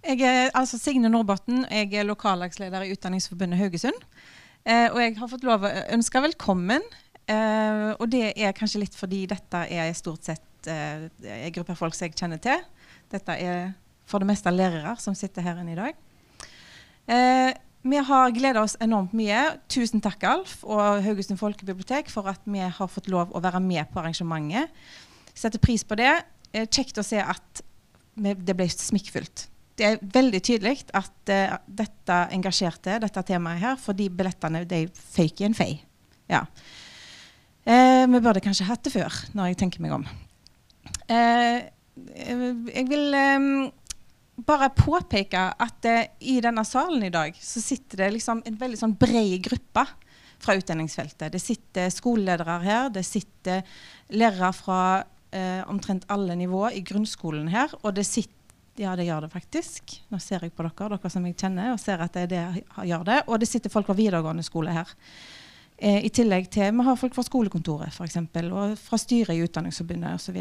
Jeg er altså Signe Nordbotten. Jeg er lokallagsleder i Utdanningsforbundet Haugesund. Eh, og jeg har fått lov å ønske velkommen. Eh, og det er kanskje litt fordi dette er stort sett eh, en gruppe folk som jeg kjenner til. Dette er for det meste lærere som sitter her inne i dag. Eh, vi har gleda oss enormt mye. Tusen takk, Alf og Haugesund folkebibliotek, for at vi har fått lov å være med på arrangementet. Setter pris på det. Eh, kjekt å se at det ble smikkfullt det er veldig tydelig at uh, dette engasjerte dette temaet her, fordi billettene de føyk i en fei. Ja. Uh, vi burde kanskje hatt det før, når jeg tenker meg om. Uh, jeg vil um, bare påpeke at i denne salen i dag så sitter det liksom en veldig sånn bred gruppe fra utdanningsfeltet. Det sitter skoleledere her, det sitter lærere fra omtrent alle nivåer i grunnskolen her, og det sitter ja, det gjør det faktisk. Nå ser jeg på dere, dere som jeg kjenner, og ser at det det gjør det. Og det sitter folk fra videregående skole her. Eh, I tillegg til Vi har folk fra skolekontoret eksempel, og fra styret i Utdanningsforbundet osv.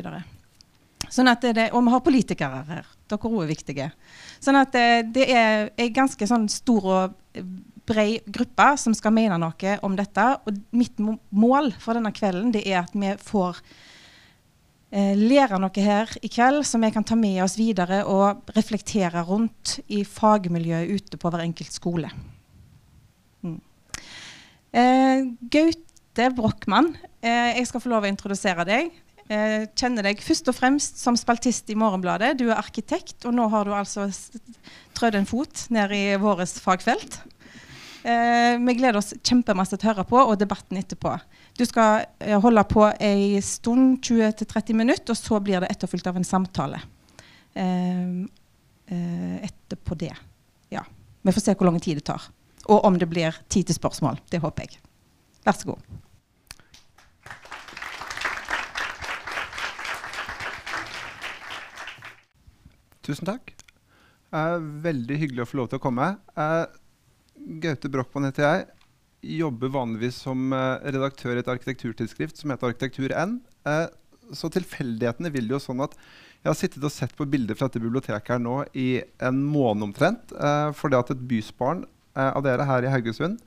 Så sånn at det, og vi har politikere her. Dere òg er viktige. Sånn at det, det er en ganske sånn stor og bred gruppe som skal mene noe om dette. Og mitt mål for denne kvelden det er at vi får eh, lære noe her i kveld som vi kan ta med oss videre og reflektere rundt i fagmiljøet ute på hver enkelt skole. Mm. Eh, Gaute Brochmann, eh, jeg skal få lov å introdusere deg. Eh, kjenner deg først og fremst som spaltist i Morgenbladet. Du er arkitekt, og nå har du altså trødd en fot ned i vårt fagfelt. Eh, vi gleder oss kjempemasse til å høre på, og debatten etterpå. Du skal eh, holde på ei stund, 20-30 minutter, og så blir det etterfulgt av en samtale. Eh, eh, etterpå det. Ja. Vi får se hvor lang tid det tar. Og om det blir tid til spørsmål. Det håper jeg. Vær så god. Tusen takk. Eh, veldig hyggelig å få lov til å komme. Eh, Gaute Brochmann heter jeg jobber vanligvis som uh, redaktør i et arkitekturtidsskrift som heter Arkitektur-N. Uh, så tilfeldighetene vil jo sånn at jeg har sittet og sett på bilder fra dette biblioteket her nå i en måned omtrent. Uh, fordi at et bysbarn av dere her i Haugesund,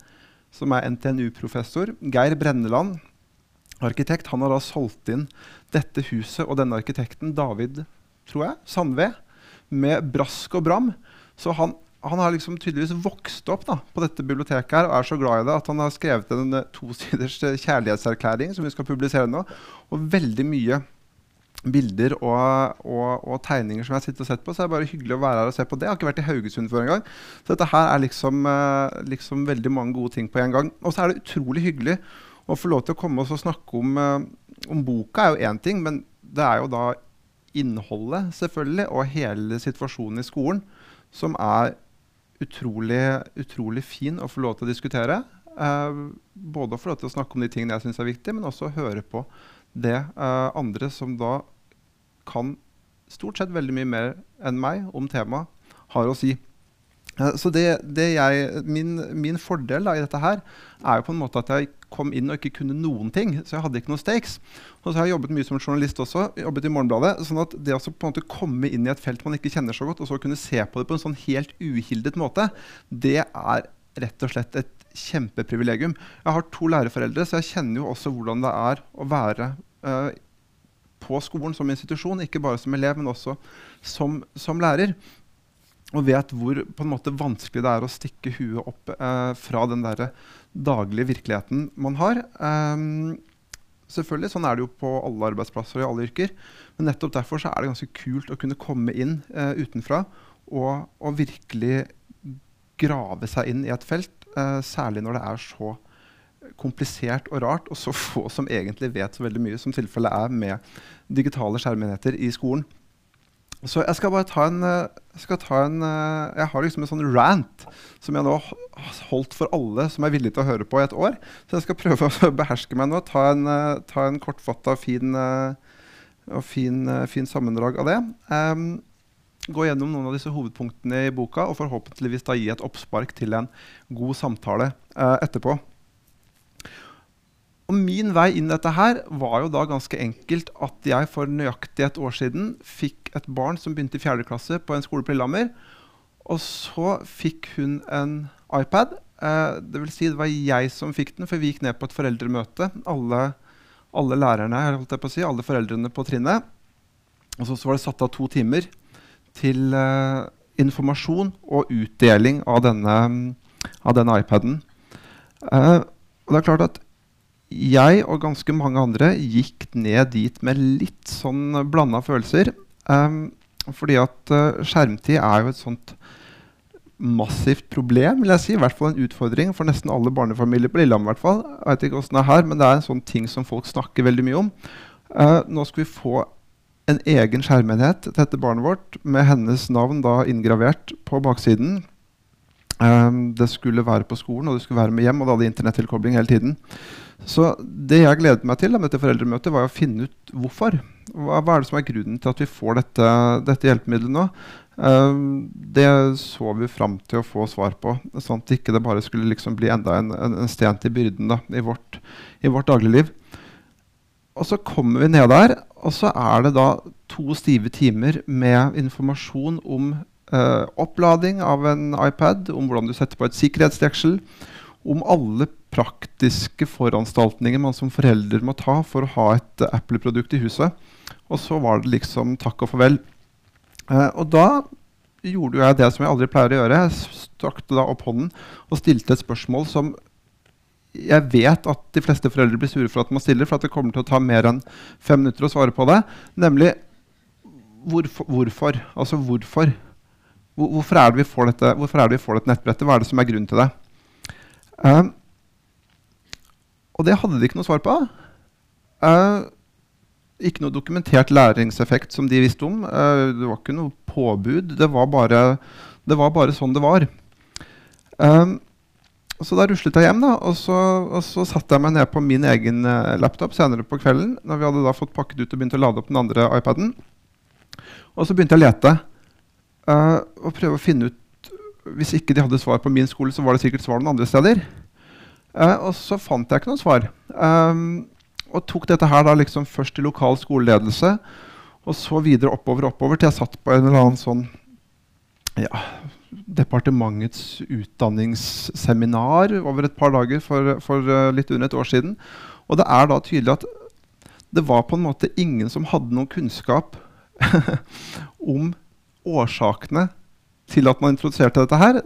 som er NTNU-professor, Geir Brenneland, arkitekt, han har da solgt inn dette huset og denne arkitekten, David tror jeg, Sandve, med brask og bram. Så han han har liksom tydeligvis vokst opp da, på dette biblioteket her, og er så glad i det at han har skrevet en eh, tosiders eh, kjærlighetserklæring som vi skal publisere nå. Og veldig mye bilder og, og, og, tegninger som jeg har sittet og sett på. Så det er bare hyggelig å være her og se på det. Jeg har ikke vært i Haugesund før engang. Så dette her er liksom, eh, liksom, veldig mange gode ting på en gang. Og så er det utrolig hyggelig å få lov til å komme og snakke om, om boka, er jo én ting, men det er jo da innholdet, selvfølgelig, og hele situasjonen i skolen som er utrolig, utrolig fin å få lov til å diskutere. Eh, både å få lov til å snakke om de tingene jeg syns er viktige, men også å høre på det eh, andre som da kan stort sett veldig mye mer enn meg om temaet, har å si. Så det, det jeg, min, min, fordel da, i dette her er jo på en måte at jeg kom inn og ikke kunne noen ting. Så jeg hadde ikke noen stakes. Og så har jeg jobbet mye som journalist også. jobbet i Morgenbladet, sånn at det å på en måte komme inn i et felt man ikke kjenner så godt, og så kunne se på det på en sånn helt uhildet måte, det er rett og slett et kjempeprivilegium. Jeg har to lærerforeldre, så jeg kjenner jo også hvordan det er å være uh, på skolen som institusjon. Ikke bare som elev, men også som, som lærer og vet hvor på en måte vanskelig det er å stikke huet opp eh, fra den der daglige virkeligheten man har. Um, selvfølgelig, Sånn er det jo på alle arbeidsplasser og i alle yrker. Men nettopp derfor er det ganske kult å kunne komme inn eh, utenfra og, og, virkelig grave seg inn i et felt. Eh, særlig når det er så komplisert og rart, og så få som egentlig vet så veldig mye, som tilfellet er med digitale skjermenheter i skolen. Så jeg skal bare ta en, eh, jeg, ta en, eh, jeg har liksom en sånn rant som jeg nå har holdt for alle som er villige til å høre på i et år. Så jeg skal prøve å beherske meg nå. Ta en, eh, ta en kortfatta, fin, og fin, fin, sammendrag av det. Um, gå gjennom noen av disse hovedpunktene i boka og forhåpentligvis da gi et oppspark til en god samtale uh, etterpå. Og min vei inn i dette her var jo da ganske enkelt at jeg for nøyaktig et år siden fikk et barn som begynte i 4. klasse på en skole på Lillehammer. Og så fikk hun en iPad. Eh, det vil si det var jeg som fikk den, for vi gikk ned på et foreldremøte. Alle, alle lærerne, holdt jeg på å si, alle foreldrene på trinnet. Og så, så var det satt av to timer til eh, informasjon og utdeling av denne, av denne iPaden. Eh, og det er klart at jeg og ganske mange andre gikk ned dit med litt sånn blanda følelser. Um, fordi at uh, skjermtid er jo et sånt massivt problem, vil jeg si. I hvert fall en utfordring for nesten alle barnefamilier på Lillehammer. hvert fall. Jeg vet ikke hvordan det er her, men det er en sånn ting som folk snakker veldig mye om. Uh, nå skal vi få en egen skjermenhet til dette barnet vårt med hennes navn da inngravert på baksiden. Um, det skulle være på skolen og det skulle være med hjem, og det hadde internettilkobling hele tiden. Så det jeg gledet meg til med dette foreldremøtet, var å finne ut hvorfor. Hva, hva, er det som er grunnen til at vi får dette, dette hjelpemiddelet nå? Uh, det så vi fram til å få svar på, sånn at ikke det bare skulle liksom bli enda en, en, en sten til byrden da, i, vårt, vårt dagligliv. Og så kommer vi ned der, og så er det da to stive timer med informasjon om uh, opplading av en iPad, om hvordan du setter på et sikkerhetsdeksel, om alle praktiske foranstaltninger man som forelder må ta for å ha et Apple-produkt i huset. Og så var det liksom takk og farvel. Uh, og da gjorde jeg det som jeg aldri pleier å gjøre. Jeg strakte da opp hånden og stilte et spørsmål som jeg vet at de fleste foreldre blir sure for at man stiller, for at det kommer til å ta mer enn fem minutter å svare på det. Nemlig hvorfor? hvorfor? Altså hvorfor? Hvorfor er, dette, hvorfor er det vi får dette nettbrettet? Hva er det som er grunnen til det? Uh, og det hadde de ikke noe svar på. Uh, ikke noe dokumentert læringseffekt som de visste om. Uh, det var ikke noe påbud. Det var bare, det var bare sånn det var. Um, så da ruslet jeg hjem, da, og så, og så satte jeg meg ned på min egen laptop senere på kvelden. når vi hadde da fått pakket ut og begynt å lade opp den andre iPaden. Og så begynte jeg å lete og prøve å finne ut Hvis ikke de hadde svar på min skole, så var det sikkert svar noen andre steder. Uh, og så fant jeg ikke noe svar. Um, og tok dette her da liksom først til lokal skoleledelse, og så videre oppover oppover til jeg satt på en eller annen sånn ja, departementets utdanningsseminar over et par dager for, for uh, litt under et år siden. Og det er da tydelig at det var på en måte ingen som hadde noen kunnskap om årsakene til at man introduserte dette her.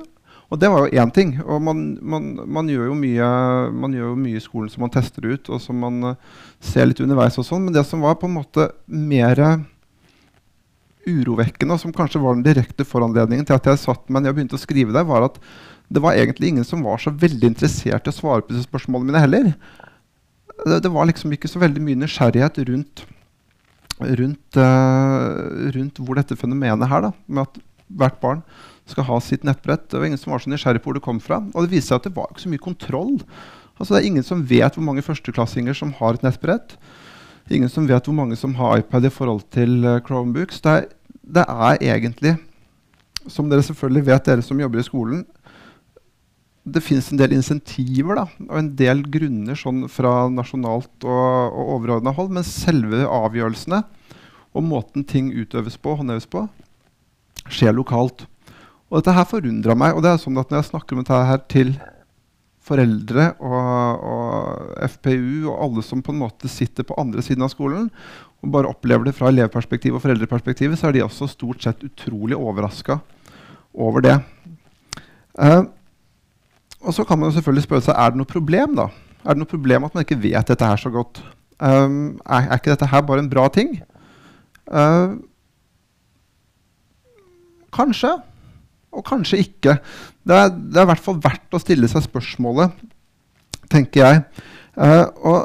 Og det var jo én ting. Og man, man, man, gjør mye, man, gjør jo mye, i skolen som man tester ut, og som man uh, ser litt underveis. og sånn, Men det som var på en måte mer urovekkende, og som kanskje var den direkte foranledningen til at jeg satt meg ned og begynte å skrive der, var at det var egentlig ingen som var så veldig interessert i å svare på disse spørsmålene mine heller. Det, det var liksom ikke så veldig mye nysgjerrighet rundt, rundt, uh, rundt hvor dette fenomenet her, da, med at hvert barn skal ha sitt nettbrett. Det var ingen som var så nysgjerrig på hvor det kom fra. Og det viste seg at det var ikke så mye kontroll. Altså, det er ingen som vet hvor mange førsteklassinger som har et nettbrett. Ingen som vet hvor mange som har iPad i forhold til uh, Chromebooks. Det er det er egentlig, som dere selvfølgelig vet, dere som jobber i skolen, det fins en del insentiver da, og en del grunner sånn fra nasjonalt og, og overordna hold, men selve avgjørelsene og måten ting utøves på, håndheves på, skjer lokalt. Og dette her forundra meg. og det er sånn at Når jeg snakker om dette her til foreldre og, og, FPU og alle som på en måte sitter på andre siden av skolen og bare opplever det fra elevperspektiv og foreldreperspektiv, så er de også stort sett utrolig overraska over det. Uh, og så kan man selvfølgelig spørre seg er det noe problem da? Er det noe problem at man ikke vet dette her så godt? Um, er, er, ikke dette her bare en bra ting? Uh, kanskje og kanskje ikke. Det er, det er, i hvert fall verdt å stille seg spørsmålet, tenker jeg. Uh, og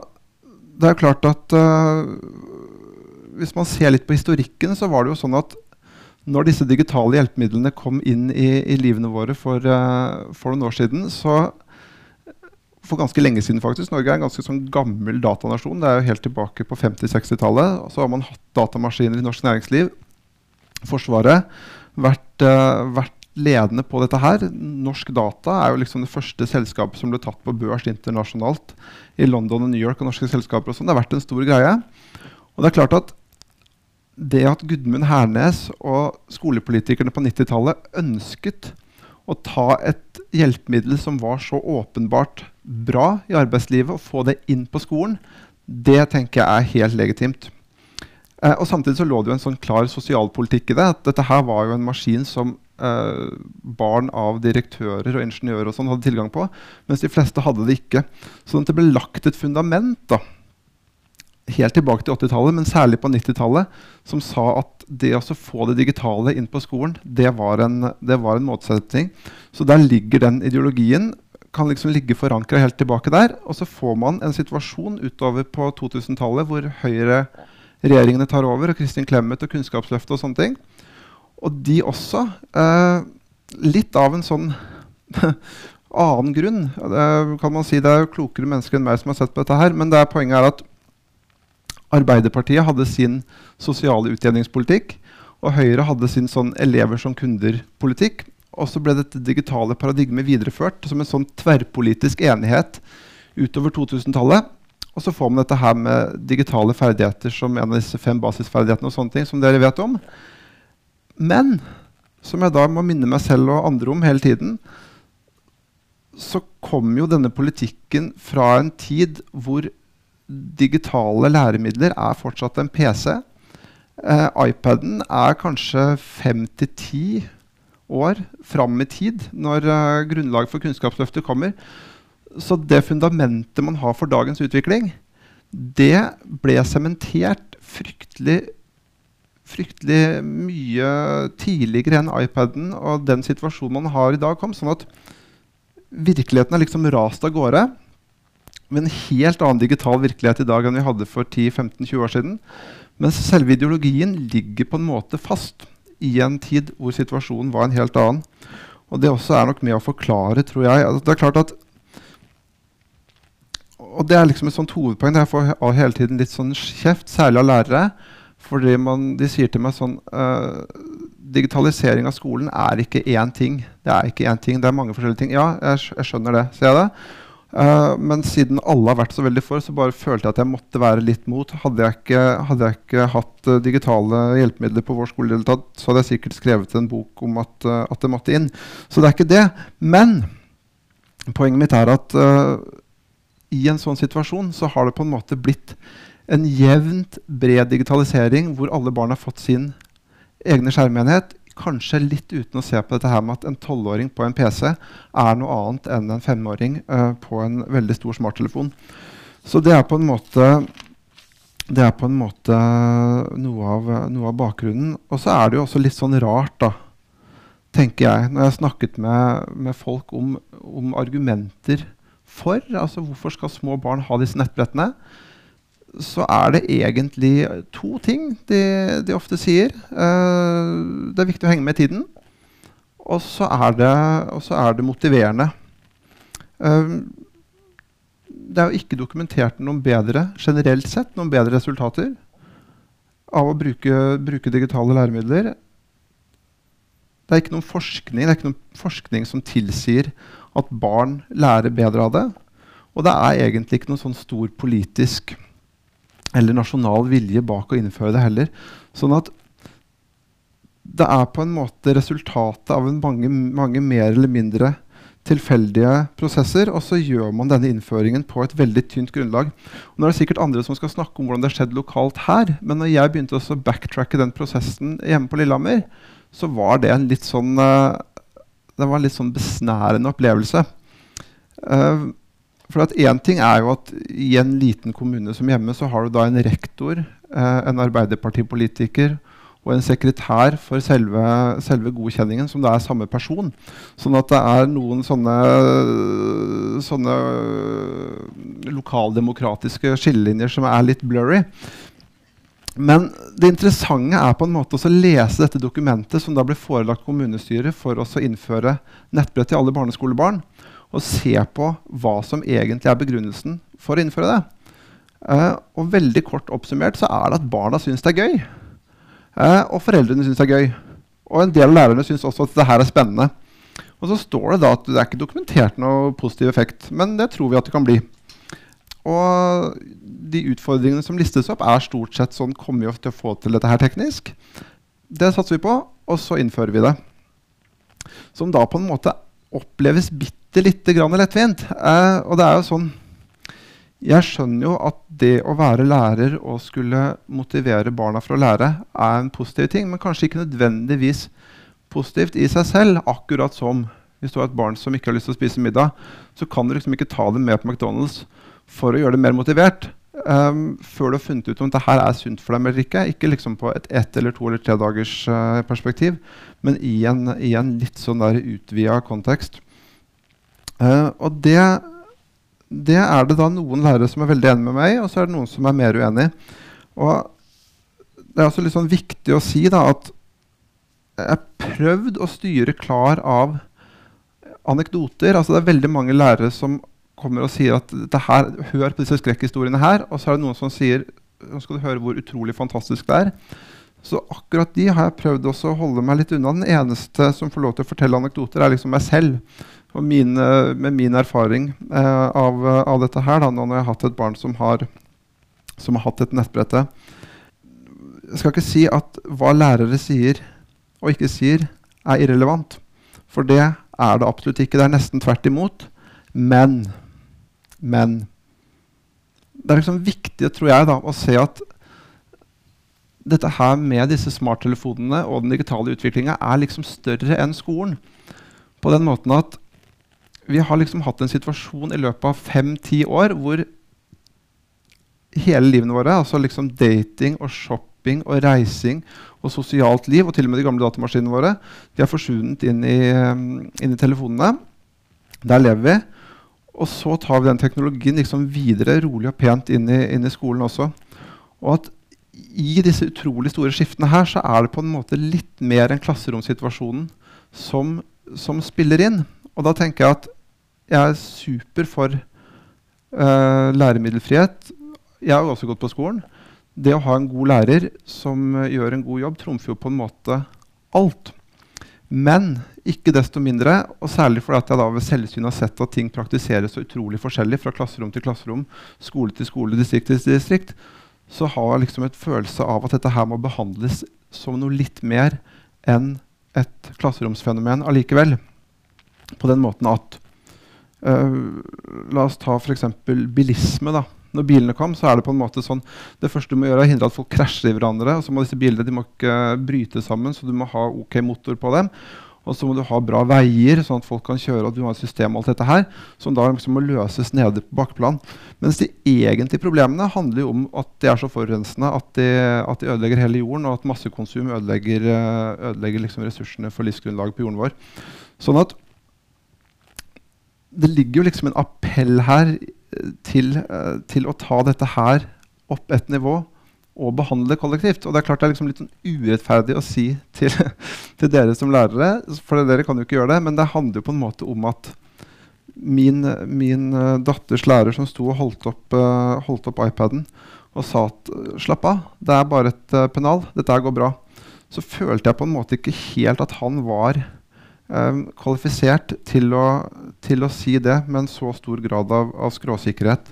det er klart at uh, hvis man ser litt på historikken, så var det jo sånn at når disse digitale hjelpemidlene kom inn i, i livene våre for, uh, for, noen år siden, så for ganske lenge siden faktisk, Norge er en ganske sånn gammel datanasjon. Det er jo helt tilbake på 50-60-tallet. Så har man hatt datamaskiner i norsk næringsliv. Forsvaret. Vært, uh, vært ledende på dette her. Norsk Data er jo liksom det første selskapet som ble tatt på børs internasjonalt i London og New York. og norske selskaper og sånn. Det har vært en stor greie. Og det er klart at det at Gudmund Hernes og skolepolitikerne på 90-tallet ønsket å ta et hjelpemiddel som var så åpenbart bra i arbeidslivet, og få det inn på skolen, det tenker jeg er helt legitimt. Eh, og Samtidig så lå det jo en sånn klar sosialpolitikk i det. at Dette her var jo en maskin som eh, barn av direktører og ingeniører og sånn hadde tilgang på, mens de fleste hadde det ikke. Så det ble lagt et fundament da, helt tilbake til 80-tallet, men særlig på 90-tallet, som sa at det å få det digitale inn på skolen, det var en, det var en motsetning. Så der ligger den ideologien kan liksom ligge forankra helt tilbake der. Og så får man en situasjon utover på 2000-tallet hvor Høyre regjeringene tar over, og Kristin Clemet og Kunnskapsløftet og sånne ting. Og de også, eh, litt av en sånn annen grunn det, kan man si, det er jo klokere mennesker enn meg som har sett på dette her, men det er poenget er at Arbeiderpartiet hadde sin sosiale utjevningspolitikk, og Høyre hadde sin sånn elever som kunder-politikk. Og så ble dette digitale paradigmet videreført som en sånn tverrpolitisk enighet utover 2000-tallet. Og så får man dette her med digitale ferdigheter som en av disse fem basisferdighetene. og sånne ting som dere vet om. Men som jeg da må minne meg selv og andre om hele tiden, så kom jo denne politikken fra en tid hvor digitale læremidler er fortsatt en PC. Eh, iPaden er kanskje fem til ti år fram i tid når eh, grunnlaget for Kunnskapsløftet kommer. Så det fundamentet man har for dagens utvikling, det ble sementert fryktelig, fryktelig mye tidligere enn iPaden og den situasjonen man har i dag, kom. Sånn at virkeligheten er liksom rast av gårde med en helt annen digital virkelighet i dag enn vi hadde for 10-15-20 år siden. Mens selve ideologien ligger på en måte fast i en tid hvor situasjonen var en helt annen. Og det også er nok med å forklare, tror jeg. Altså, det er klart at og det er liksom et sånt hovedpoeng. Jeg får hele tiden litt sånn kjeft, særlig av lærere. Fordi man, de sier til meg sånn uh, Digitalisering av skolen er ikke én ting. Det er ikke én ting, det er mange forskjellige ting. Ja, jeg, jeg skjønner det. Ser jeg det? Uh, men siden alle har vært så veldig for, så bare følte jeg at jeg måtte være litt mot. Hadde jeg ikke, hadde jeg ikke hatt uh, digitale hjelpemidler på vår skole, tatt, så hadde jeg sikkert skrevet en bok om at, uh, at, det måtte inn. Så det er ikke det. Men poenget mitt er at i en sånn situasjon så har det på en måte blitt en jevnt bred digitalisering hvor alle barn har fått sin egne skjermenhet kanskje litt uten å se på dette her med at en tolvåring på en PC er noe annet enn en femåring uh, på en veldig stor smarttelefon. Så det er på en måte på en måte noe av, noe av bakgrunnen. Og så er det jo også litt sånn rart, da, tenker jeg, når jeg har snakket med, med folk om, om, argumenter for. Altså hvorfor skal små barn ha disse nettbrettene? Så er det egentlig to ting de, de ofte sier. Uh, det er viktig å henge med i tiden. Og så er, er, det motiverende. Uh, det er jo ikke dokumentert noen bedre generelt sett, noen bedre resultater av å bruke, bruke digitale læremidler. Det er det er ikke noen forskning som tilsier at barn lærer bedre av det. Og det er egentlig ikke noen sånn stor politisk eller nasjonal vilje bak å innføre det heller. Sånn at det er på en måte resultatet av en mange, mange mer eller mindre tilfeldige prosesser, og så gjør man denne innføringen på et veldig tynt grunnlag. Og nå er det sikkert andre som skal snakke om hvordan det har skjedd lokalt her, men når jeg begynte å backtracke den prosessen hjemme på Lillehammer, så var det en litt sånn, uh, det var en litt sånn besnærende opplevelse. Uh, for Én ting er jo at i en liten kommune som hjemme så har du da en rektor, eh, en arbeiderpartipolitiker og en sekretær for selve, selve, godkjenningen, som da er samme person. Sånn at det er noen sånne, sånne lokaldemokratiske skillelinjer som er litt blurry. Men det interessante er på en måte å lese dette dokumentet som da ble forelagt kommunestyret for å innføre nettbrett til alle barneskolebarn og se på hva som egentlig er begrunnelsen for å innføre det. Uh, og veldig kort oppsummert så er det at barna syns det er gøy. Uh, og foreldrene syns det er gøy. Og en del av lærerne syns også at det her er spennende. Og så står det da at det er ikke dokumentert noe positiv effekt, men det tror vi at det kan bli. og de utfordringene som listes opp, er stort sett sånn Kommer vi til å få til dette her teknisk? Det satser vi på, og så innfører vi det. Som da på en måte oppleves bitte lite grann lettvint. Eh, og det er jo sånn Jeg skjønner jo at det å være lærer og skulle motivere barna for å lære, er en positiv ting, men kanskje ikke nødvendigvis positivt i seg selv. Akkurat som hvis du har et barn som ikke har lyst til å spise middag, så kan du liksom ikke ta dem med på McDonald's for å gjøre det mer motivert. Um, før du har funnet ut om dette er sunt for dem eller ikke. Ikke liksom på et ett eller to eller tre dagers uh, perspektiv, men i en, i en litt sånn utvida kontekst. Uh, og det, det, er det da noen lærere som er veldig enig med meg, og så er det noen som er mer uenig. Og det er også litt sånn viktig å si da, at jeg har prøvd å styre klar av anekdoter. Altså det er veldig mange lærere som kommer og sier at her, hør på disse skrekkhistoriene her. Og så er det noen som sier nå skal du høre hvor utrolig fantastisk det er. Så akkurat de har jeg prøvd også å holde meg litt unna. Den eneste som får lov til å fortelle anekdoter, er liksom meg selv. Og mine, med min erfaring eh, av, av, dette her, da, når jeg har hatt et barn som har, som har hatt et nettbrette. Jeg skal ikke si at hva lærere sier og ikke sier, er irrelevant. For det er det absolutt ikke. Det er nesten tvert imot. Men Men det er liksom viktig tror jeg, da, å se at dette her med disse smarttelefonene og den digitale utviklinga er liksom større enn skolen. På den måten at vi har liksom hatt en situasjon i løpet av fem-ti år hvor hele livene våre, altså liksom dating og shopping og reising og sosialt liv, og til og med de gamle datamaskinene våre, de har forsvunnet inn i, inn i telefonene. Der lever vi. Og så tar vi den teknologien liksom videre rolig og pent inn i, inn i, skolen også. Og at i disse utrolig store skiftene her så er det på en måte litt mer enn klasseromsituasjonen som, som spiller inn. Og da tenker jeg at jeg er super for uh, læremiddelfrihet. Jeg har også gått på skolen. Det å ha en god lærer som uh, gjør en god jobb, trumfer jo på en måte alt. Men ikke desto mindre, og særlig fordi jeg da ved selvsyn har sett at ting praktiseres så utrolig forskjellig fra klasserom til klasserom, skole til skole, distrikt til distrikt, så har jeg liksom et følelse av at dette her må behandles som noe litt mer enn et klasseromsfenomen allikevel. På den måten at uh, La oss ta f.eks. bilisme. da når bilene kom, så er det på en måte sånn Det første du må gjøre, er å hindre at folk krasjer i hverandre. og så må disse bilene de må ikke bryte sammen, så du må ha OK motor på dem. Og så må du ha bra veier, sånn at folk kan kjøre. og du har et system alt dette her, Som da liksom må løses nede på bakkeplan. Mens de egentlige problemene handler jo om at de er så forurensende at de, at de ødelegger hele jorden, og at massekonsum ødelegger, ødelegger liksom ressursene for livsgrunnlaget på jorden vår. Sånn at det ligger jo liksom en appell her til, eh, til, å ta dette her opp et nivå og behandle det kollektivt. Og det er klart det er liksom litt sånn urettferdig å si til, til, dere som lærere, for dere kan jo ikke gjøre det, men det handler jo på en måte om at min, min uh, datters lærer som sto og holdt opp, holdt opp iPaden og sa at slapp av, det er bare et pennal, dette går bra, så følte jeg på en måte ikke helt at han var kvalifisert til å, til å, si det med en så stor grad av, av skråsikkerhet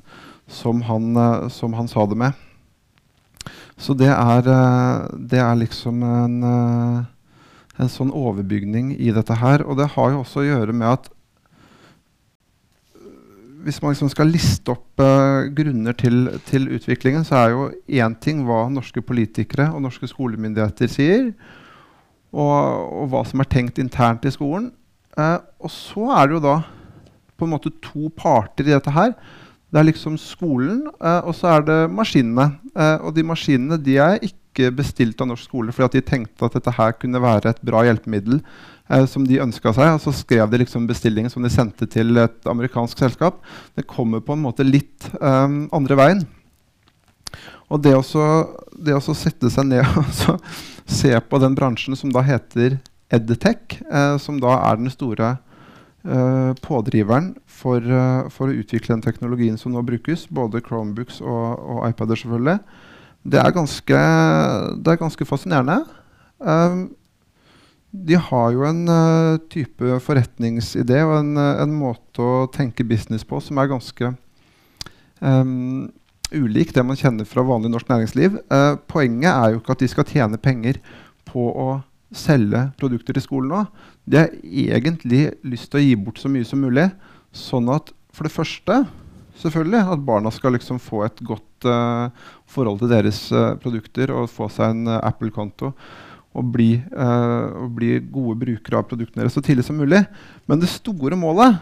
som han, uh, som han, sa det med. Så det er, uh, det er liksom en, uh, en sånn overbygning i dette her. Og det har jo også å gjøre med at hvis man liksom skal liste opp uh, grunner til, til, utviklingen, så er jo én ting hva norske politikere og norske skolemyndigheter sier og, og, hva som er tenkt internt i skolen. Uh, og så er det jo da på en måte to parter i dette her. Det er liksom skolen, eh, og så er det maskinene. Eh, og de maskinene de er ikke bestilt av norsk skole fordi at de tenkte at dette her kunne være et bra hjelpemiddel eh, som de ønska seg. Og så skrev de liksom bestillingen som de sendte til et amerikansk selskap. Det kommer på en måte litt andre veien. Og det å også sette seg ned og se på den bransjen som da heter Edtech, som da er den store pådriveren for, uh, for, å utvikle den teknologien som nå brukes, både Chromebooks og, og iPader, selvfølgelig. Det er ganske, det er ganske fascinerende. Um, de har jo en uh, type forretningsidé og en, en, måte å tenke business på som er ganske um, ulik det man kjenner fra vanlig norsk næringsliv. Uh, poenget er jo ikke at de skal tjene penger på å selge produkter til skolen nå. De har egentlig lyst til å gi bort så mye som mulig, sånn at for det første selvfølgelig at barna skal liksom få et godt uh, forhold til deres uh, produkter og få seg en uh, Apple-konto og bli, og bli, gode brukere av produktene deres så tidlig som mulig. Men det store målet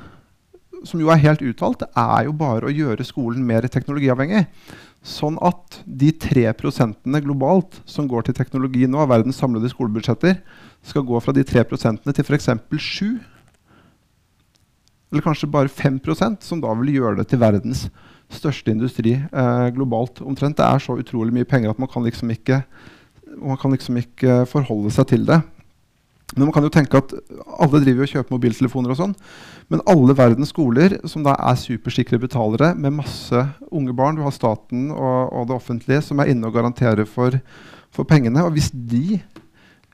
som jo er helt uttalt, er jo bare å gjøre skolen mer teknologiavhengig. Sånn at de tre prosentene globalt som går til teknologi nå, av verdens samlede skolebudsjetter, skal gå fra de tre prosentene til f.eks. 7 eller kanskje bare 5% som da vil gjøre det til verdens største industri eh, globalt. Omtrent. Det er så utrolig mye penger at man kan liksom ikke, man kan liksom ikke forholde seg til det. Men man kan jo tenke at alle driver og kjøper mobiltelefoner og sånn. Men alle verdens skoler, som da er supersikre betalere med masse unge barn Du har staten og, og det offentlige som er inne og garanterer for, for pengene. Og hvis, de,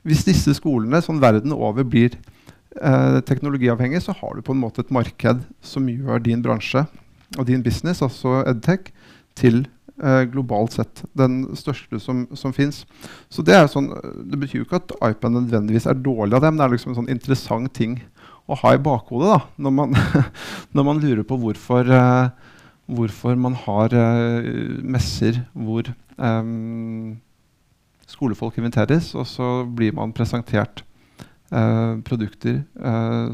hvis disse skolene sånn verden over blir eh, teknologiavhengige, så har du på en måte et marked som gjør din bransje og din business, altså Edtech, til eh, globalt sett. Den største som, som fins. Så det, sånn, det betyr jo ikke at iPad nødvendigvis er dårlig av dem. Det er liksom en sånn interessant ting å ha i bakhodet da, når man, når man lurer på hvorfor, uh, hvorfor man har uh, messer hvor um, skolefolk inviteres, og så blir man presentert uh, produkter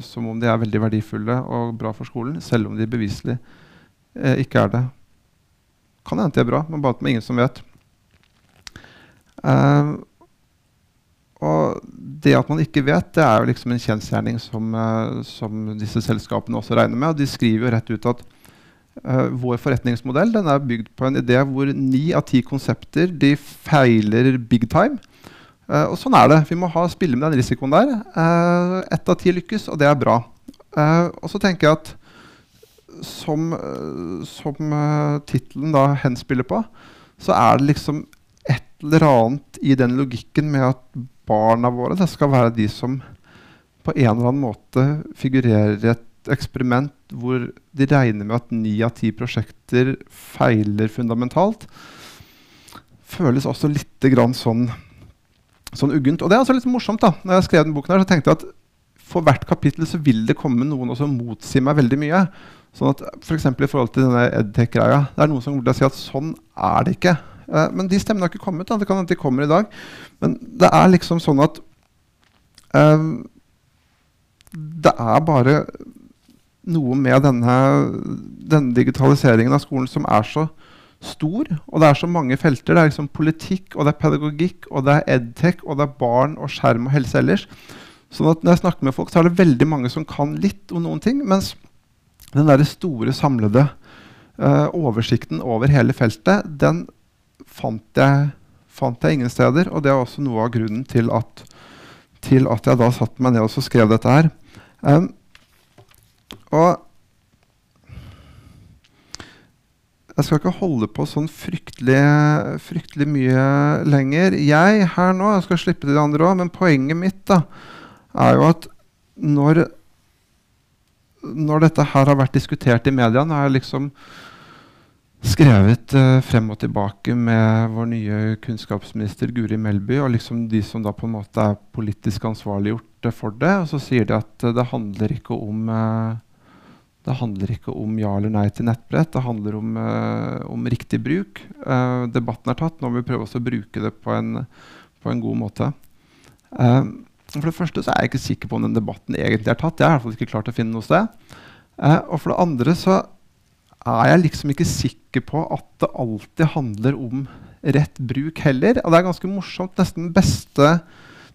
som om de er veldig verdifulle og bra for skolen, selv om de beviselig ikke er det. Kan hende det er bra, men bare at det er ingen som vet. Uh, og det at man ikke vet, det er jo liksom en kjensgjerning som, uh, som, disse selskapene også regner med. Og de skriver jo rett ut at uh, vår forretningsmodell den er bygd på en idé hvor ni av ti konsepter de feiler big time. og sånn er det. Vi må ha, spille med den risikoen der. Ett av ti lykkes, og det er bra. og så tenker jeg at som, eh, som uh, tittelen da henspiller på, så er det liksom et eller annet i den logikken med at barna våre det skal være de som på en eller annen måte figurerer i et eksperiment hvor de regner med at ni av ti prosjekter feiler fundamentalt, føles også litt sånn, sånn uggent. Og det er altså litt morsomt. da. Når jeg skrev den boken her, så tenkte jeg at for hvert kapittel så vil det komme noen som motsier meg veldig mye. Sånn at F.eks. For i forhold til denne edtech-greia. Det er noen som vil si at sånn er det ikke. Eh, men de stemmene har ikke kommet. Da. Det kan hende de kommer i dag. Men det er liksom sånn at eh, Det er bare noe med denne, denne, digitaliseringen av skolen som er så stor, og det er så mange felter. Det er liksom politikk, og det er pedagogikk, og det er edtech, og det er barn og skjerm og helse ellers. Sånn at når jeg snakker med folk, så er det veldig mange som kan litt om noen ting. mens den der store, samlede uh, oversikten over hele feltet, den fant jeg, fant jeg, ingen steder. Og det er også noe av grunnen til at, til at jeg da satte meg ned og skrev dette her. Um, og jeg skal ikke holde på sånn fryktelig, fryktelig mye lenger. Jeg her nå, jeg skal slippe til de andre òg, men poenget mitt da, er jo at når når dette her har vært diskutert i media, Nå har jeg liksom skrevet uh, frem og tilbake med vår nye kunnskapsminister Guri Melby og liksom de som da på en måte er politisk ansvarliggjort uh, for det. Og så sier de at uh, det handler ikke om det handler ikke om ja eller nei til nettbrett, det handler om, om riktig bruk. debatten er tatt, nå må vi prøve å bruke det på en, på en god måte. For det første så er jeg ikke sikker på om den debatten egentlig er tatt. Jeg har i hvert fall ikke klart å finne noe sted. Eh, og for det andre så er jeg liksom ikke sikker på at det alltid handler om rett bruk heller. Og det er ganske morsomt. Nesten det beste,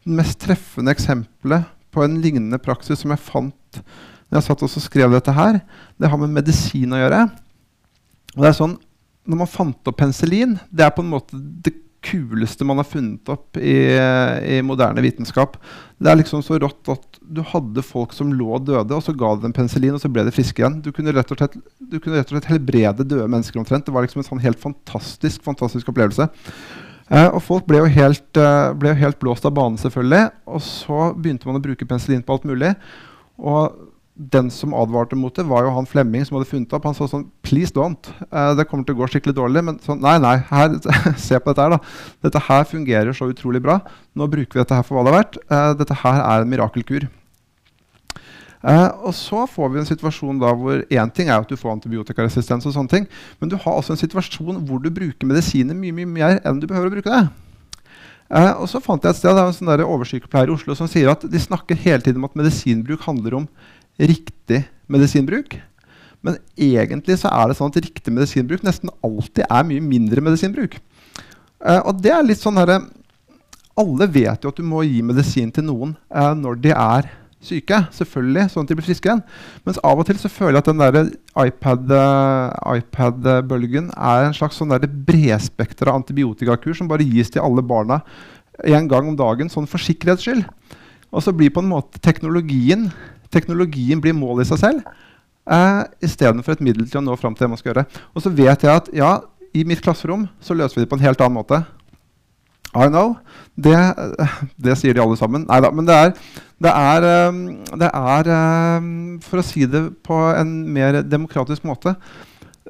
den mest treffende eksempelet på en lignende praksis som jeg fant når jeg satt og skrev dette her, det har med medisin å gjøre. Og det er sånn, Når man fant opp penicillin, det er på en måte det kuleste man har funnet opp i, i, moderne vitenskap. Det er liksom så rått at du hadde folk som lå døde, og så ga du dem penicillin, og så ble de friske igjen. Du kunne rett og slett, rett og slett helbrede døde mennesker omtrent. Det var liksom en sånn helt fantastisk, fantastisk opplevelse. Eh, og folk ble jo, helt, eh, ble jo helt blåst av banen, selvfølgelig. Og så begynte man å bruke penicillin på alt mulig. Og den som advarte mot det, var jo han Flemming som hadde funnet opp. Han sa sånn Please don't. Uh, det kommer til å gå skikkelig dårlig. Men sånn, nei, nei, her, se på dette her, da. Dette her fungerer så utrolig bra. Nå bruker vi dette her for hva det er verdt. Uh, dette her er en mirakelkur. Uh, og så får vi en situasjon da hvor én ting er at du får antibiotikaresistens, og sånne ting, men du har også en situasjon hvor du bruker medisiner mye mye mer enn du behøver å bruke det. Uh, og så fant jeg et sted, Det er en sånn oversykepleier i Oslo som sier at de snakker hele tiden om at medisinbruk handler om riktig medisinbruk. Men egentlig så er det sånn at riktig medisinbruk nesten alltid er mye mindre medisinbruk. Uh, og det er litt sånn herre Alle vet jo at du må gi medisin til noen uh, når de er syke. selvfølgelig, sånn at de blir friske igjen. Mens av og til så føler jeg at den der iPad-bølgen iPad er en slags sånn bredspektra antibiotikakur som bare gis til alle barna en gang om dagen, sånn for sikkerhets skyld. Og så blir på en måte teknologien Teknologien blir mål i seg selv eh, istedenfor et middel til å nå fram til det man skal gjøre. Og så vet jeg at ja, i mitt klasserom så løser vi det på en helt annen måte. I know. Det, det sier de alle sammen. Nei da. Men det er, det er, ehm, det er, ehm, For å si det på en mer demokratisk måte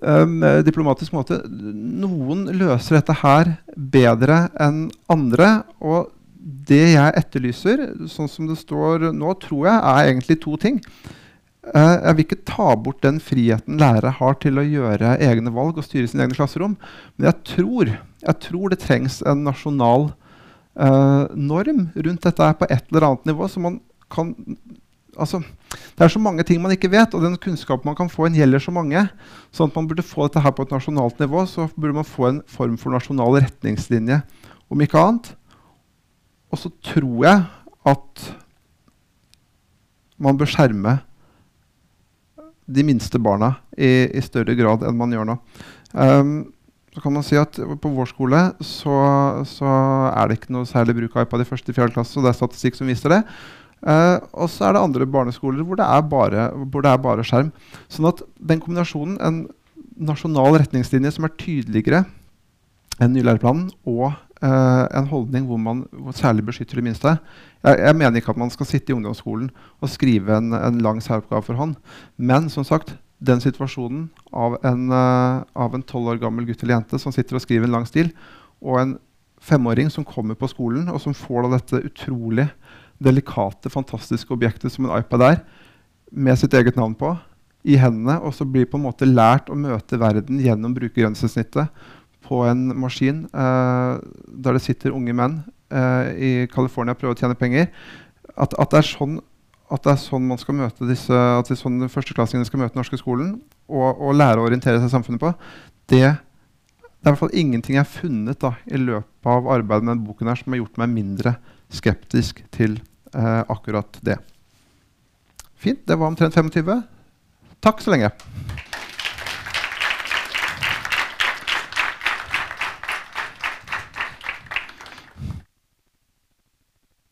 um, diplomatisk måte Noen løser dette her bedre enn andre. Og det jeg etterlyser, sånn som det står nå, tror jeg er egentlig to ting. Uh, jeg vil ikke ta bort den friheten lærere har til å gjøre egne valg og styre sine egne klasserom. Men jeg tror, jeg tror det trengs en nasjonal uh, norm rundt dette på et eller annet nivå. så man kan altså, Det er så mange ting man ikke vet, og den kunnskapen man kan få, en gjelder så mange. sånn at man burde få dette her på et nasjonalt nivå, så burde man få en form for nasjonal retningslinje, om ikke annet. Og så tror jeg at man bør skjerme de minste barna i, i større grad enn man gjør nå. Um, så kan man si at På vår skole så, så, er det ikke noe særlig bruk av iPad i første fjerde klasse. og Det er statistikk som viser det. Uh, og så er det andre barneskoler hvor det, bare, hvor det, er bare, skjerm. Sånn at den kombinasjonen, en nasjonal retningslinje som er tydeligere enn nylæreplanen, og Uh, en holdning hvor man særlig beskytter de minste. Jeg, jeg, mener ikke at man skal sitte i ungdomsskolen og skrive en, en lang særoppgave for hånd. Men som sagt, den situasjonen av en uh, tolv år gammel gutt eller jente som sitter og skriver en lang stil, og en femåring som kommer på skolen og som får dette utrolig delikate, fantastiske objektet som en iPad er, med sitt eget navn på, i hendene, og så blir på en måte lært å møte verden gjennom brukergrensesnittet på en maskin uh, der det sitter unge menn uh, i California og prøver å tjene penger. At, at, det sånn, at, det er sånn, man skal møte disse, at det er sånn førsteklassingene skal møte den norske skolen og, og, lære å orientere seg i samfunnet på, det, det, er i hvert fall ingenting jeg har funnet da, i løpet av arbeidet med denne boken her, som har gjort meg mindre skeptisk til uh, akkurat det. Fint. Det var omtrent 25. Takk så lenge.